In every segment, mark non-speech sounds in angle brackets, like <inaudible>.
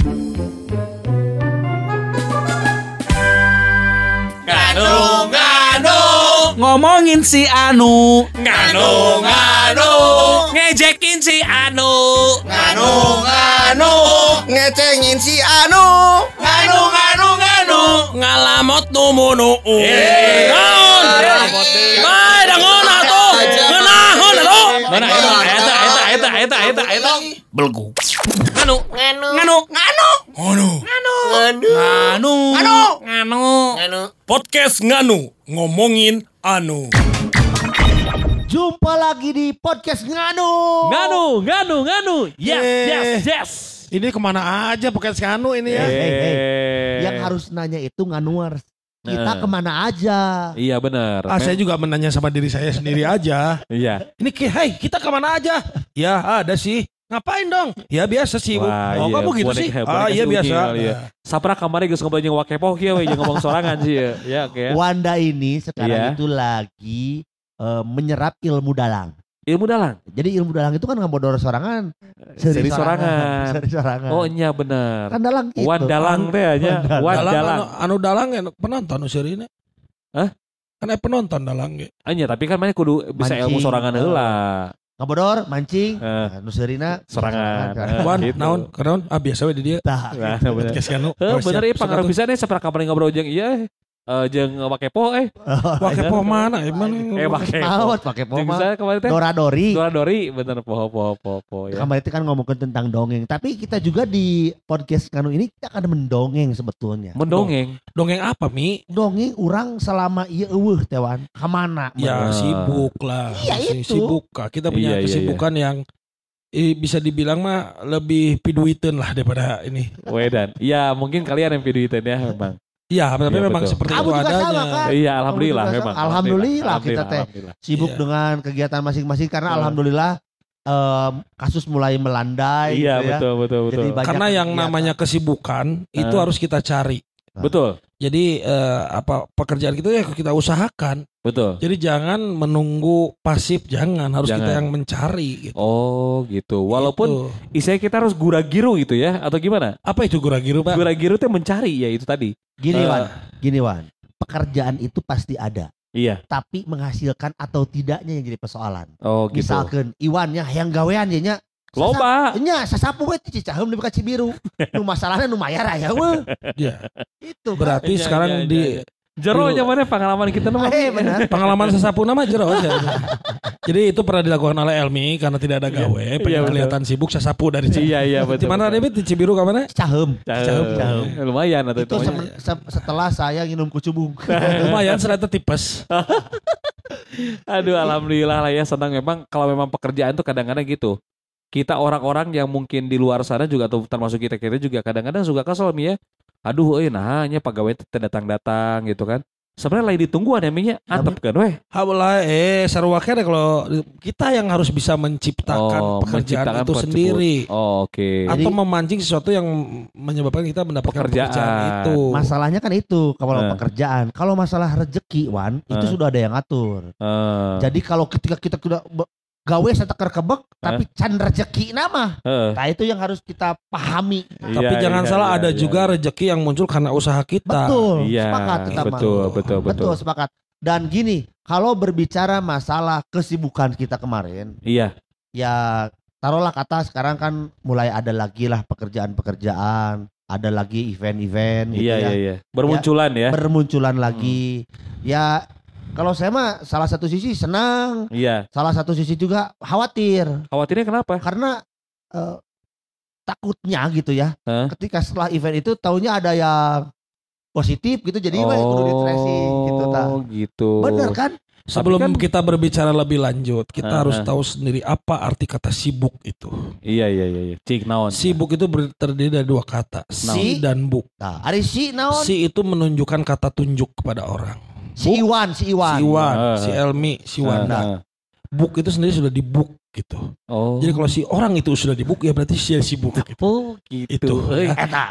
Nganu, nganu, Ngomongin si Anu. Nganu, nganu, ngejekin si Anu, nganu, nganu, ngecengin si Anu. Nganu, nganu, nganu, ngalamot numunu. Eh. Naon? Bae dangon atuh. Ngeunahon atuh. Mana eta eta eta eta eta eta eta belgu Nganu, nganu, Nganu nganu, nganu, Anu nganu, Anu nganu. Podcast nganu ngomongin anu. Jumpa lagi di podcast Nganu Nganu Nganu Nganu Yes Eh. yes yes Ini ke mana aja pakai skanu ini ya? Hey, hey. Eh. Yang harus nanya itu Nganuars Kita Eh. ke mana aja Iya benar Ah, saya juga menanya sama diri saya sendiri aja. <laughs> Iya Ini ki, hey, kita ke mana aja? Ya ada sih. Ngapain dong? Ya biasa sih. Bu. Wah, oh iya, kamu gitu sih? Ah iya biasa. kali ya. Sapra kamari geus ngobrol jeung wakepoh we jeung ngomong sorangan sih ya. Ya oke. ya. Wanda ini sekarang Iya. itu lagi eh, menyerap ilmu dalang Ilmu dalang. Jadi ilmu dalang itu kan ngebodor sorangan Seri sorangan. <laughs> Seri sorangan Oh iya benar. Kan dalang gitu Wan dalang teh nya. Wan Wan Dalang, dalang. anu, anu dalang ya penonton nu ini. Hah? Kan penonton dalang ge. Anya tapi kan mana kudu bisa Mancing. ilmu sorangan heula. Ngebodor, mancing Eh. nah, Nuserina Sorangan. Eh. <laughs> Wan, gitu. naon? Ah biasa we di dia. Tah, Nah, bener. Eh, Oh, bener ya pangaruh bisa nih sapra kamari ngobrol jeung <laughs> iya eh jeung wakepoh eh. Wah kepo mana? Emang Eh wakepoh. Maut pakai poma saya kemarin teh Dora Dori Dora Dori bener poho poho poho poho ya. Kemarin itu kan ngomongin tentang dongeng Tapi kita juga di podcast Kanu ini Kita akan mendongeng sebetulnya Mendongeng. dongeng apa Mi? Dongeng orang selama iya eueuh tewan Ke mana Ya sibuk lah. Iya, Si- itu. Sibuk. Kak. Kita punya Iya, iya, kesibukan yang eh, bisa dibilang mah lebih piduiten lah daripada ini. Wedan. Iya, mungkin kalian yang itu ya memang. Iya, tapi Iya, memang betul. seperti Kamu itu juga sama, adanya. kan? Iya, alhamdulillah juga memang. sama. Alhamdulillah kita teh. alhamdulillah. Sibuk Iya. dengan kegiatan masing-masing Karena Hmm. Alhamdulillah em, Kasus mulai melandai Iya, gitu ya. betul betul betul. Jadi banyak Karena yang kegiatan. namanya kesibukan itu Ah. harus kita cari. Betul, Jadi eh, apa pekerjaan kita ya kita usahakan. betul. Jadi jangan menunggu pasif, jangan harus kita Jangan. yang mencari gitu. Oh, gitu. Walaupun Gitu. istilahnya kita harus gura-giru gitu ya atau gimana? apa itu gura-giru, Pak? Gura-giru itu mencari ya itu tadi. Gini Wan Gini Wan Pekerjaan itu pasti ada Iya. Tapi menghasilkan atau tidaknya yang jadi persoalan Oh, gitu. Misalkan Iwan ya yang gawean ya nya Loba. Nya sasapu we ti cicaheum di ka Cibiru. <laughs> Nu masalahna nu mayar aya we. Iya. Itu. Berarti Iya, sekarang iya, di iya, Jero Di- mana pengalaman kita nama. Eh benar. <laughs> pengalaman sesapu nama jero aja. Jadi itu pernah dilakukan oleh Elmi karena tidak ada gawe, Iya, pengen betul. kelihatan sibuk sesapu dari Cibiru. Iya, iya Di betul. mana betul. David di Cibiru ke mana? Caheum. Caheum. Lumayan atau Itu itu. se- setelah saya nginum kucubung. <laughs> Lumayan serata tipes. Aduh alhamdulillah lah ya senang memang kalau memang pekerjaan tuh kadang-kadang gitu. Kita orang-orang yang mungkin di luar sana juga atau termasuk kita kita juga kadang-kadang suka kesel Mi ya. Aduh euy nah nya pegawai teh datang-datang gitu kan. Sebenarnya lagi ditungguan ya Mi nya. Antep kan weh. Hawalah eh sarua kere kalau kita yang harus bisa menciptakan Oh, pekerjaan menciptakan itu pekerjaan. sendiri Oh, oke. Jadi- atau memancing sesuatu yang menyebabkan kita mendapatkan Pekerjaan. pekerjaan, itu. Masalahnya kan itu kalau Eh. pekerjaan. Kalau masalah rezeki Wan, itu Eh. sudah ada yang atur. Eh, Jadi kalau ketika kita sudah gawe setekar kebek tapi can rezeki nama. eh, Nah itu yang harus kita pahami. Tapi iya, jangan iya, salah iya, ada iya, juga iya. rezeki yang muncul karena usaha kita. Betul. Iya, sepakat kita betul, betul, betul. Betul sepakat. Dan gini, kalau berbicara masalah kesibukan kita kemarin, Iya, ya taruhlah kata sekarang kan mulai ada lagi lah pekerjaan-pekerjaan, ada lagi event-event gitu iya, ya. iya, iya. Bermunculan ya. Bermunculan lagi. Ya kalau saya mah salah satu sisi senang, Iya. salah satu sisi juga khawatir Khawatirnya kenapa? karena eh, takutnya gitu ya. Hah? Ketika setelah event itu taunya ada yang positif gitu jadi weh, kudu di tracing gitu ta. Oh, gitu. Bener kan? Sebelum kan- kita berbicara lebih lanjut, kita Ah, harus ah. tahu sendiri apa arti kata sibuk itu. Iya, iya, iya, iya. Cik naon. Sibuk itu terdiri dari dua kata, si dan buk. Nah, ari si naon? Si itu menunjukkan kata tunjuk kepada orang. Si Iwan, si Iwan. Si Iwan, Ah. si Elmi, si Ah, Wanda. ah. Buk itu sendiri sudah di book gitu. Oh. Jadi kalau si orang itu sudah di book ya berarti dia sibuk gitu. Oh, gitu. Itu. Eta kata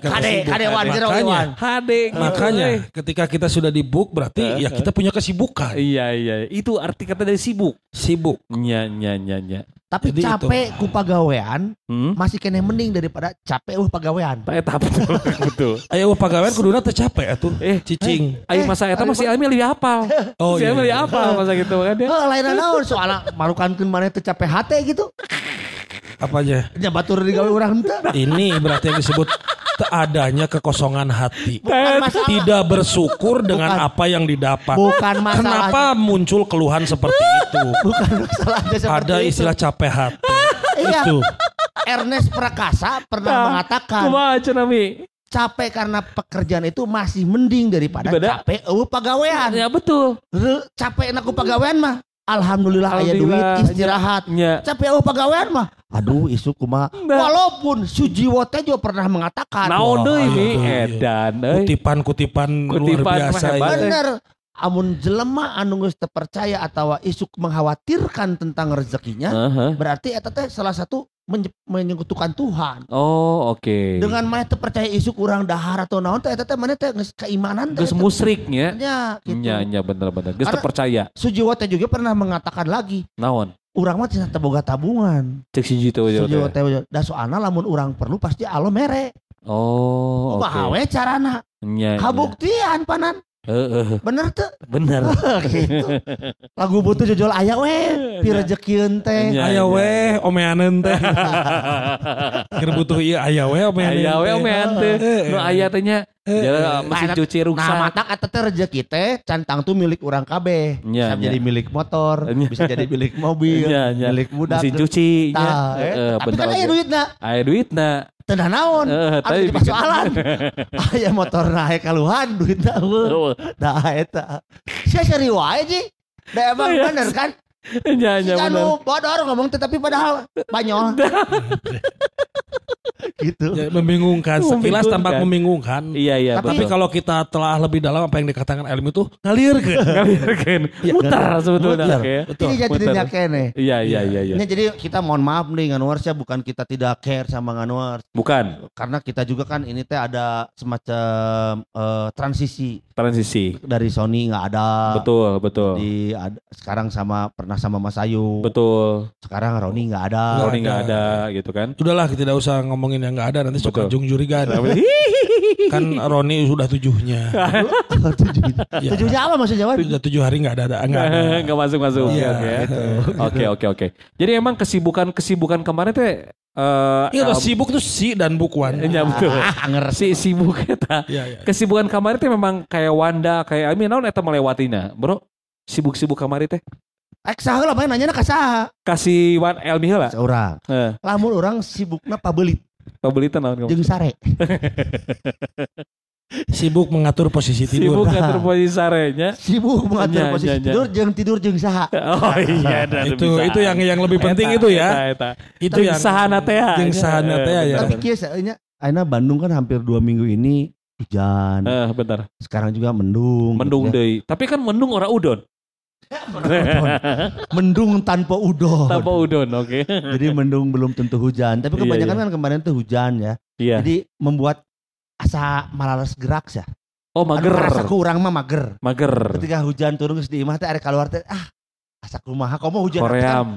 Kade, kade Wan, jero Makanya, Iwan. Hade. Makanya euy. ketika kita sudah di book berarti Eh, ya kita punya kesibukan. Iya, iya. Itu arti kata dari sibuk. Sibuk. Nya nya nya nya. Tapi Jadi capek ku pagawean Hmm? masih kena mending daripada capek uh pagawean. Tak eta betul. betul. Ayo pegawai kuduna tercapek atuh. Eh, Cicing. Ayo masa eta masih Ami lebih hafal. Oh si iya. Lebih hafal masa gitu kan dia. Heuh lain naon soalnya marukankeun mana teu capek hate gitu. Apa aja? Nya batur digawe urang henteu. Ini berarti yang disebut adanya kekosongan hati. Bukan masalah. Tidak bersyukur dengan Bukan. apa yang didapat. Bukan masalah. Kenapa muncul keluhan seperti itu? Bukan masalahnya seperti Ada itu. istilah capek hati. Iya. Itu. Ernest Prakasa pernah Nah, mengatakan Kumaha cenah Mi? capek karena pekerjaan itu masih mending daripada Daripada- capek eueuh pagawean. Ya betul. Heuh, capek naku pagawean mah alhamdulillah aya duit Alhamdulillah. Ya. istirahat. Nya. Capek eueuh pagawean mah aduh isu kumaha. Nah. Walaupun Sujiwo teh juga pernah mengatakan Wah, deui Mi? iya, iya. Edan. Kutipan-kutipan luar Kutipan biasa. ini. bener amun jelema anu geus percaya atau isuk mengkhawatirkan tentang rezekinya Heeh. berarti eta teh salah satu menyekutukan Tuhan. Oh, oke. Dengan mana teu percaya isuk urang dahar atau naon teh eta teh mana teh geus keimanan teh. Geus eta. musriknya. Ya, gitu. Nya nya bener-bener. Geus terpercaya. Sujiwo teh juga pernah mengatakan lagi, Naon? urang mah cenah boga tabungan. Cek si Jito aja. Sujiwo teh da soalna lamun urang perlu pasti alo mere. Oh, oke. Kumaha we carana? Nya. nya. Kabuktian panan. Heeh, Bener teu? bener. <laughs> gitu. Lagu butuh jojol aya we, pi rezekieun teh. Nya, Aya nya. we omeaneun teh. <laughs> Keur butuh ieu aya we omeaneun. Aya we teh. omean teh. Nu aya teh nya. Jara mesin Nah, cuci Nah, ruksak. matak eta teh rezeki teh cantang tuh milik urang kabeh. Bisa jadi milik motor, bisa jadi milik mobil, milik budak. Mesin cuci eh. Tapi kan aya oge. duitna, Aya duitna. teu dah naon. Heeh, Anu tapi persoalan. Aya <laughs> motor naik kaluhan eueuh. Heeh. Dah eta. Sia seri wae ji. Da emang Iya. bener kan? <laughs> Nya bener. anu bodor ngomong teh tapi padahal banyol. <laughs> gitu. Ya, membingungkan. <laughs> Sekilas tampak Membingungkan. membingungkan. Iya iya Tapi Tapi kalau kita telah lebih dalam apa yang dikatakan ilmu itu ngalir ke. Ngalirkeun. Muter sebetulnya. Muter. oke. Betul. Ini jadi kene. Iya iya iya iya. Ini jadi kita mohon maaf nih Nganuars ya bukan kita tidak care sama Nganuars Bukan karena kita juga kan ini teh ada semacam eh, transisi transisi. dari Sony nggak ada Betul betul. di ada- sekarang sama pernah sama Mas Ayu Betul. sekarang Roni nggak ada Roni nggak ada. ada gitu kan. Sudahlah kita tidak usah ngomongin yang nggak ada nanti suka jung jurigan. <laughs> kan Roni sudah tujuhnya. <laughs> tujuhnya Ya. tujuhnya apa maksud Jawa Sudah tujuh hari nggak ada, ada nggak ada. <laughs> Nggak masuk masuk. Iya, Oke gitu. oke oke oke. Jadi emang kesibukan kesibukan kemarin teh. eh Ini eh, sibuk tuh si dan bukuan. Iya betul. ah ngerti Si sibuk eta. Iya, iya. Kesibukan kemarin teh memang kayak Wanda, kayak Amin naon eta melewatinya, Bro. Sibuk-sibuk kemarin teh. Ek saha lah main nanya ka saha Kasih Wan Elmi heula. seorang Heeh. lamun orang sibukna pabelit Pabelitan naon kamu? jeung sare <laughs> Sibuk mengatur posisi Sibuk tidur. <laughs> ngatur posisi sarenya. sibuk mengatur Nya, posisi nya, nya. tidur jeung tidur jeung saha <laughs> Oh iya dan itu itu yang yang lebih penting itu ya. Eta, eta. Itu Jeung yang sahana teh. jeung sahana teh ya. tapi kieu saeunya ayeuna Bandung kan hampir dua minggu ini hujan Eh benar. sekarang juga mendung Mendung gitu ya. deui. Tapi kan mendung ora udon. Mendung tanpa udon Tanpa udon, oke. jadi mendung belum tentu hujan tapi Iya, kebanyakan iya. kan kemarin tuh hujan ya Iya. jadi membuat asa malas gerak ya Oh mager. rasa kurang mah mager Mager. ketika hujan turun di imah teh arek keluar teh ah asa kumaha komo hujan teh kan, Koream.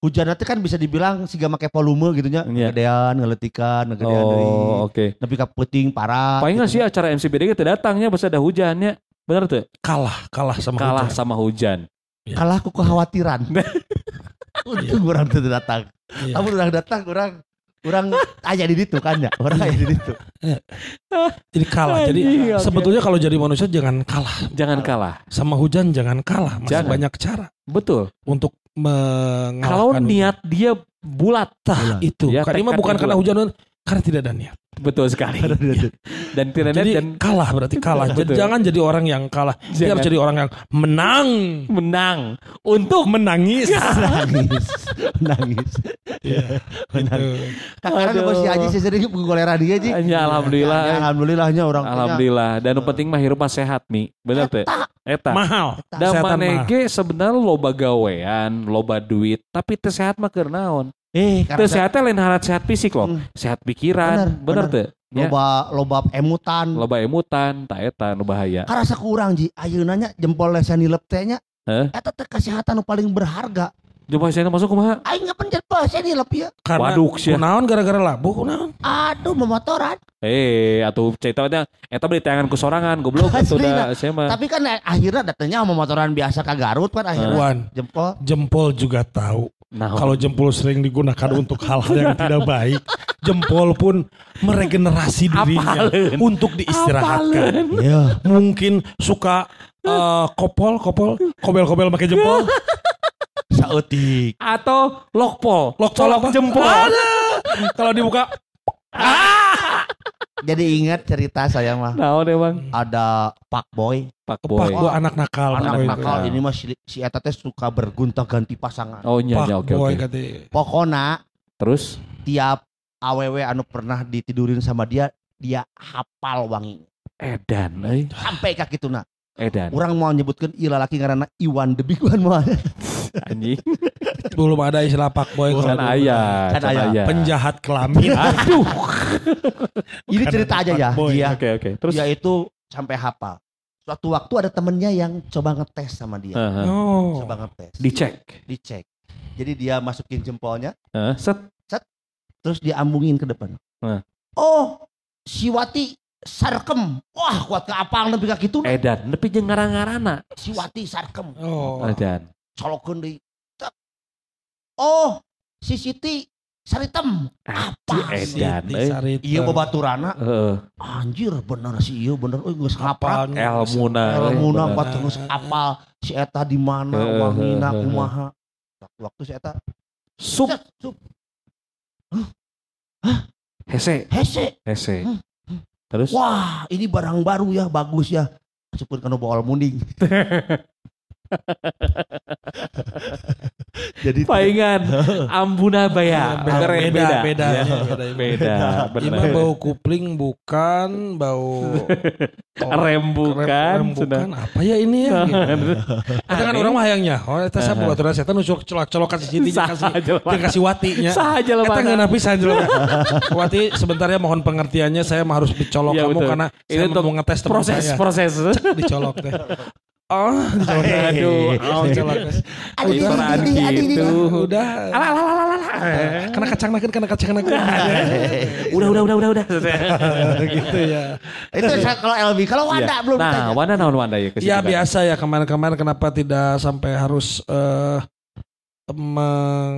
hujan teh kan bisa dibilang siga make volume gitu nya Iya. gedean ngeletikan ngegedean deui Oh, oke. nepi ka peuting parah Paling nggak gitu. sih acara MCBD kita datangnya pas ada hujannya. Bener tuh? kalah kalah sama Kalah hujan. sama hujan. Kalah ku kekhawatiran <laughs> untung orang teu datang Iya. Kamu orang datang orang orang aja di situ kan ya orang aja di situ Jadi kalah. Jadi Anjing, sebetulnya kalau jadi manusia jangan kalah Jangan kalah. sama hujan, jangan kalah. Masih Jangan. banyak cara Betul. untuk mengalahkan. Kalau hujan. niat dia bulat. Tah, itu. Ya, Karena bukan itu. karena hujan, karena tidak ada niat. Betul sekali. <laughs> dan tidak Jadi dan kalah berarti kalah. Betul. Jangan jadi orang yang kalah. Dia Jangan. harus jadi orang yang menang. menang untuk Menangis. <laughs> nangis nangis Iya. Gitu. karena apa si Aji sih sering goleran dia Ji Ya, alhamdulillah. Ya, alhamdulillahnya orang punya. Alhamdulillah. Dan yang penting mah hirup mah sehat nih. Bener tuh. Eta. Mahal. Dan manege sebenarnya loba gawean, loba duit, tapi teu sehat mah keur naon? Eh karena sehatnya lain hal sehat fisik loh, Hmm. sehat pikiran, Bener, bener, tuh. Ya, loba loba emutan loba emutan, tak eta nu bahaya. karena kurang Ji ayeuna nya jempol lesan nilep teh nya Heh? eta teh kesehatan nu paling berharga Jempol saya masuk kumaha? Aing nggak pencet bahasa nih lebih ya. Karena Waduk, sia. kunaon gara-gara labuh kunaon. Aduh, memotoran. Eh, atau cerita teh eta beli tayangan ku sorangan goblok <laughs> itu Asli, udah saya mah. Tapi kan eh, akhirnya datangnya sama motoran biasa ke Garut kan akhirnya Wan, jempol. jempol juga tahu. Nah, Kalau jempol sering digunakan untuk hal-hal yang tidak baik, jempol pun meregenerasi dirinya Apaleun. untuk diistirahatkan. Iya. Mungkin suka eh, kopol, kopol, kobel-kobel pakai jempol. Sautik. atau lokpol, Lokpol colok jempol. Kalau dibuka, Jadi ingat cerita saya mah. Naon emang? Ada Pak Boy. Pak pak Boy. anak nakal. Anak Boy. nakal ini mah si, si Eta teh suka bergonta ganti pasangan. Oh iya, iya, oke Boy oke. Pokoknya Terus tiap aww anu pernah ditidurin sama dia, dia hafal wangi. edan euy, Sampai kaki tuna. edan. Orang mau nyebutkan ilah laki karena Iwan the Big One mah. <laughs> Anjing. Belum ada istilah pak boy. Kan kalau dulu. aya, Kan kan aya. aya. Penjahat kelamin. <laughs> Aduh. Ini cerita aja ya. Boy. Dia Oke oke. Terus dia itu sampai hafal. Suatu waktu ada temennya yang coba ngetes sama dia. Heeh. Oh. Coba ngetes. dicek. dicek. Jadi dia masukin jempolnya, Heeh, set. terus diambungin ke depan. Nah. Oh, si Wati sarkem. Wah, kuat ke apa lebih kaki itu. Edan, nepi jeung ngarang-ngarana. Si Wati sarkem. Oh. Edan. Colokeun deui. Cek. Oh, si Siti saritem. Apa? Anjing, edan. Siti euy. Sarita. Iya babaturana. Heeh. Anjir bener si iya bener. Oh, geus hafal. Apalnya. Elmuna. euy. Elmuna terus apal si Eta di mana, Heeh, wangina, heeh, kumaha. Waktu si Eta Sup sup, hese, hese. hese. Hmm. Terus Wah, ini barang baru ya, bagus ya. Masukkan ke bawal munding. <laughs> Jadi paingan <laughs> Ambuna Baya. Beda, Keren, beda, beda, beda. beda, Beda, beda. Ini bau kupling bukan, bau <laughs> Rem bukan, rem sudah. bukan. Apa ya ini ya? Gitu. Itu kan orang mah hayangnya. Oh, eta saya Aha. baturan setan nusuk colok-colokan si Siti Sah kasih aja, Pak. dia kasih watinya. Sah aja lah, Eta Pak. nggak napisan jelema. Wati sebentar ya mohon pengertiannya saya mah harus dicolok Iya, kamu betul. karena Ini saya untuk mau ngetes teman proses saya. proses. Dicolok teh. <laughs> Oh. Aduh, Oh. Aduh, aduh, aduh, aduh, gitu. Udah. Kena kacang nakin, kena kacang nakin. Udah, udah, udah, udah, udah. <laughs> gitu ya. Itu kalau LB, kalau Wanda Iya. belum Nah. Wanda naon Wanda ya? Ya kesibukan? biasa ya kemarin-kemarin kenapa tidak sampai harus eh meng,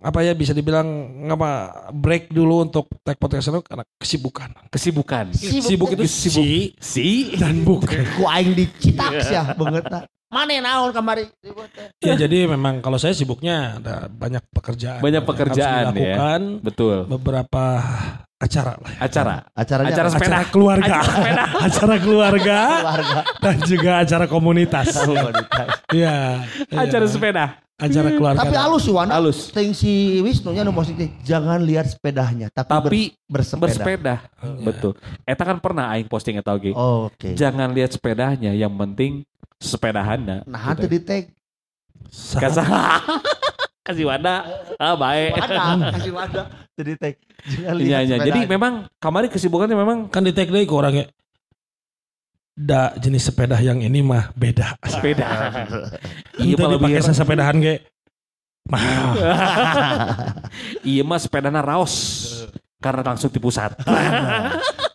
apa ya bisa dibilang ngapa break dulu untuk tag podcast itu karena kesibukan. Kesibukan. Sibuk Sibuk itu Sibuk. si Si. dan bukan. <laughs> Ku aing di Citaks ya, banget. Mana naon kamari? ya jadi memang kalau saya sibuknya ada banyak pekerjaan. Banyak pekerjaan, harus dilakukan Betul. beberapa acara lah. ya. Acara. Acaranya Acara apa? sepeda. Acara keluarga, acara <laughs> keluarga keluarga. dan juga acara komunitas. Iya, Acara iya. sepeda. Acara keluarga. Tapi halus sih Wanda. Halus. Ting si Wisnunya nu positif. Jangan lihat sepedanya, tapi, Tapi ber- bersepeda. bersepeda. Betul. Eta kan pernah aing posting eta oge. Oke. Jangan lihat sepedanya, yang penting sepedahana. Nah, hantu di tag. <laughs> Kasih kasih Wanda. Ah, baik. Wanda, kasih Wanda. <laughs> Jadi tag. Jangan lihat Iya, iya. Jadi memang kemarin kesibukannya memang kan di take deh ke orangnya. Da jenis sepeda yang ini mah beda. sepeda. Iya mah dipakai sepedahan ge. Mahal. iya mah sepedana raos. Karena langsung di pusat.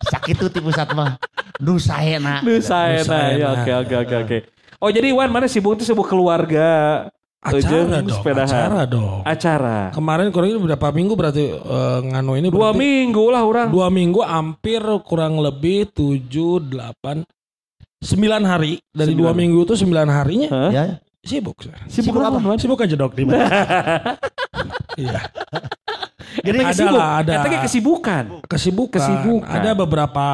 Sakit tuh di pusat mah. Nu saena. Nusa Nusa enak. Ya, enak. Oke oke oke oke. Oh jadi Wan mana sibuk itu sibuk keluarga. Acara Jeung dong, sepedahan. acara dong. Acara. Kemarin kurang ini berapa minggu berarti eh, nganu ini Dua minggu lah orang. dua minggu hampir kurang lebih tujuh delapan sembilan hari dari dua minggu itu sembilan harinya Hah? Ya. sibuk Sibuk, Sibuk apa? sibuk aja dok di <laughs> iya Jadi Ada kesibuk. lah, ada. Ge kesibukan. kesibukan Kesibukan. ada beberapa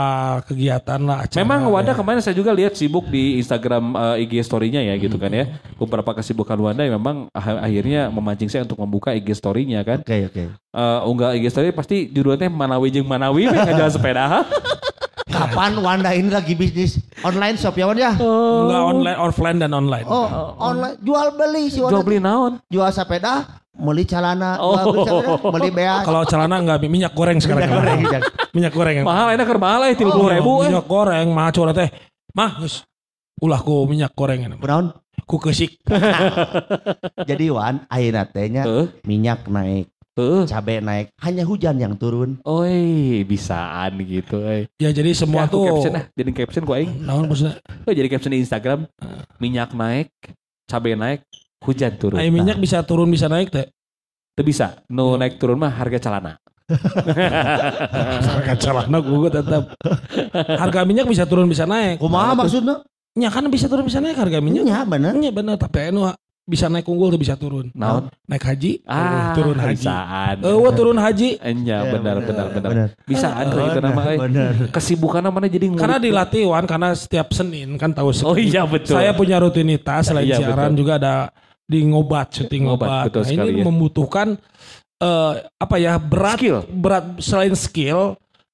kegiatan lah acara Memang Wanda ya. kemarin saya juga lihat sibuk di Instagram eh, IG story-nya ya gitu kan ya. Beberapa kesibukan Wanda yang memang ah- akhirnya memancing saya untuk membuka IG story-nya kan. Oke, oke. Eh, unggah IG story pasti judulnya Manawi jeung Manawi <laughs> we ngajalan sepeda. <laughs> Kapan Wanda ini lagi bisnis online shop ya Wan ya? Enggak online offline dan online Oh, online jual beli si Wanda. Jual beli naon? Jual sepeda, beli celana, Oh. beli beas. kalau celana enggak minyak goreng <laughs> sekarang Minyak goreng, minyak goreng yang Mahal enak keur mahal eh 30 ribu eh. minyak goreng mah curhat teh mah geus ulah ku minyak goreng ini Brown, ku keusik. <laughs> Jadi Wan, ayeuna teh nya Heeh. minyak naik, Heeh. cabai naik, hanya hujan yang turun. Oi, bisaan gitu. euy. Ya jadi semua Ya, tuh caption ah, jadi caption ku aing. naon maksudnya? Oh, jadi caption di Instagram. Minyak naik, cabai naik, hujan turun. Aya minyak bisa turun bisa naik teh. Itu bisa. No naik turun mah harga celana. <laughs> Harga celana gue tetap. Harga minyak bisa turun bisa naik. Kumaha maksudnya? Ya kan bisa turun bisa naik harga minyak. Iya bener. Iya benar tapi anu bisa naik unggul tuh bisa turun. Naon? Naik haji, Ah, turun haji. Bisaan. Eh, turun haji. Enya Ya, benar benar benar. bener. Bisa ada itu nama euy. Bener. Kesibukan mana jadi ngulik. Karena dilatih Wan karena setiap Senin kan tahu Oh iya betul. Saya punya rutinitas selain Iya, siaran betul. juga ada di ngobat syuting Ngobat, ngobat. betul Nah, sekali ini ya. membutuhkan eh, apa ya berat Skill. berat selain skill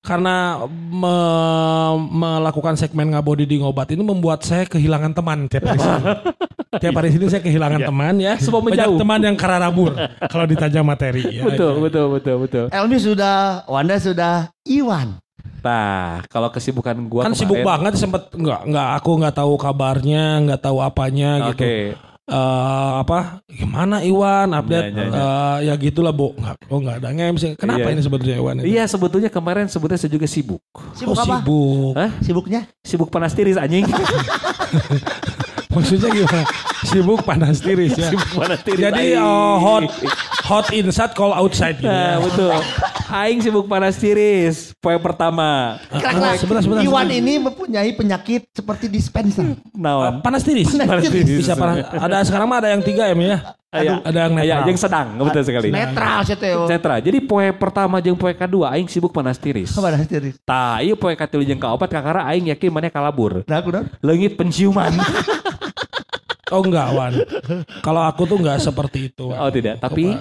karena me- melakukan segmen ngabodi di ngobat ini membuat saya kehilangan teman tiap hari sini. <laughs> tiap hari sini saya kehilangan teman ya. Semua Banyak menjauh. teman yang kararabur kalau ditanya materi ya. Betul betul betul betul. Elmi sudah, Wanda sudah, Iwan. Nah, kalau kesibukan gua kan sibuk kemarin- banget sempet nggak nggak aku nggak tahu kabarnya nggak tahu apanya Oke. gitu Eh, apa gimana Iwan update Ya, ya, ya. Eh, ya gitulah bu nggak oh nggak ada nge kenapa Iya. ini sebenarnya Iwan itu? Iya sebetulnya kemarin sebetulnya saya juga sibuk. Sibuk oh, apa? sibuk Hah? Sibuknya? Sibuk panas tiris anjing. <laughs> maksudnya gimana sibuk panas tiris ya sibuk panas tiris. jadi eh, hot hot inside call outside gitu Nah, ya. betul. Aing sibuk panas tiris. Poin pertama. Ah, sebentar, sebentar, Iwan ini mempunyai penyakit seperti dispenser. Naon? panas tiris Panas tiris. bisa panas ada sekarang mah ada yang tiga em ya Aya, ada yang aya, netral yang sedang, betul sekali. Netral sih teh. Netra. Jadi poin pertama jeung poin kedua aing sibuk panas tiris. Panas tiris. Tah, ieu poin katilu jeung kaopat kakara aing yakin maneh kalabur. Nah, aku dong. Leungit penciuman. <laughs> oh enggak Wan kalau aku tuh enggak seperti itu Wan. oh tidak, tapi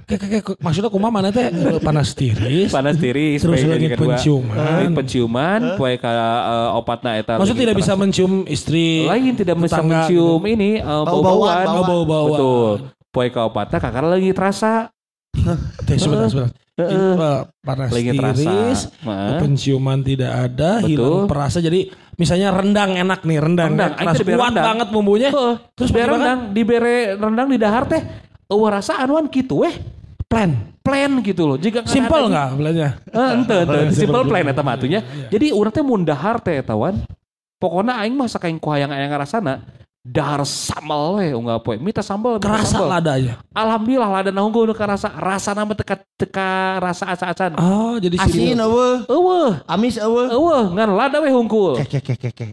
Kayak, kayak, kayak, maksudnya kumaha mana teh Eh, panas tiris panas tiris. terus poe lagi kedua. penciuman Leungit penciuman, poe ka eh, opatna eta. maksudnya tidak bisa mencium istri lain tidak bisa mencium ini eh, Bau-bauan, bau-bauan. oh Betul. Poe kaopatna kakara lagi terasa. teh sebentar sebentar Eh, panas tiris Heeh. penciuman tidak ada Betul. hilang perasa jadi misalnya rendang enak nih rendang, Rendang, aing teh kuat rendang. banget bumbunya Heeh. Terus bere rendang, dibere rendang di dahar teh eueuh rasaan wan kitu weh. plan Plan gitu loh. Jika simple nggak belanja Heeh, ente ente simple plan eta mah atunya. Jadi urang teh mun dahar teh eta wan. Pokona aing mah sakaing ku hayang aya ngarasana dahar sambal we unggal poe. Mita sambal, kerasa sambal. ladanya Alhamdulillah lada nahunggu nu karasa rasana mah teka teka rasa aca-acan. oh jadi Asin eueuh, Eueuh, amis eueuh. eueuh ngan lada we hungkul. Kek kek kek kek.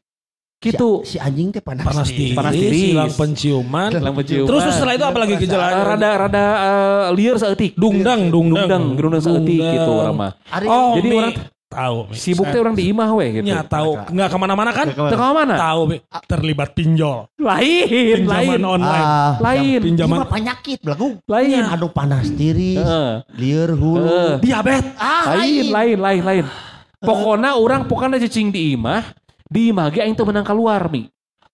Gitu. Si, si anjing teh panas. panas tiris. Panas tiris. hilang penciuman Hilang penciuman. terus setelah itu apa lagi Eh, gejala rada rada eh, liar saeutik. dungdang dungdang Dungdang, gerundang saeutik gitu orang mah. Oh Jadi orang tahu Mi. Sibuk teh Saya- orang di imah we gitu. Ya tahu nggak ke mana-mana kan? Nggak Teu ka mana? Tahu Mi. terlibat pinjol, Lain, lain. pinjaman online, ah, Lain. pinjaman Pinjaman penyakit belagu. Lain. Anu panas tiris, Heeh. lieur hulu. Heeh. diabetes. Ah, Lain, lain, lain, lain. Pokoknya orang pokoknya cicing di imah, di imah ge aing teu menang keluar mi.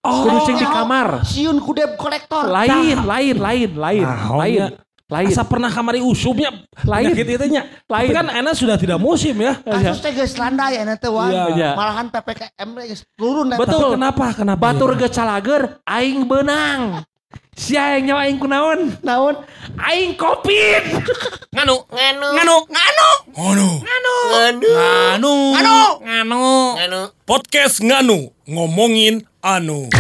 Oh, Kudu cing di kamar. Siun kudep kolektor. Lain, lain, lain, lain, Nah, lain, ohnya lain. Asa pernah kamari usupnya lain gitu itu nya. Lain Tapi kan enak sudah tidak musim ya. Kasus iya. teh geus landai enak teh wan. Ya. Iya. Malahan PPKM geus turun Betul. Tapi kenapa? Kenapa? Batur geus calager aing benang. Si aing nyawa aing kunaon? Naon? Aing kopin. Nganu, nganu. Nganu, nganu. Nganu. Nganu. Nganu. Nganu. Nganu. Nganu. Podcast Nganu ngomongin anu.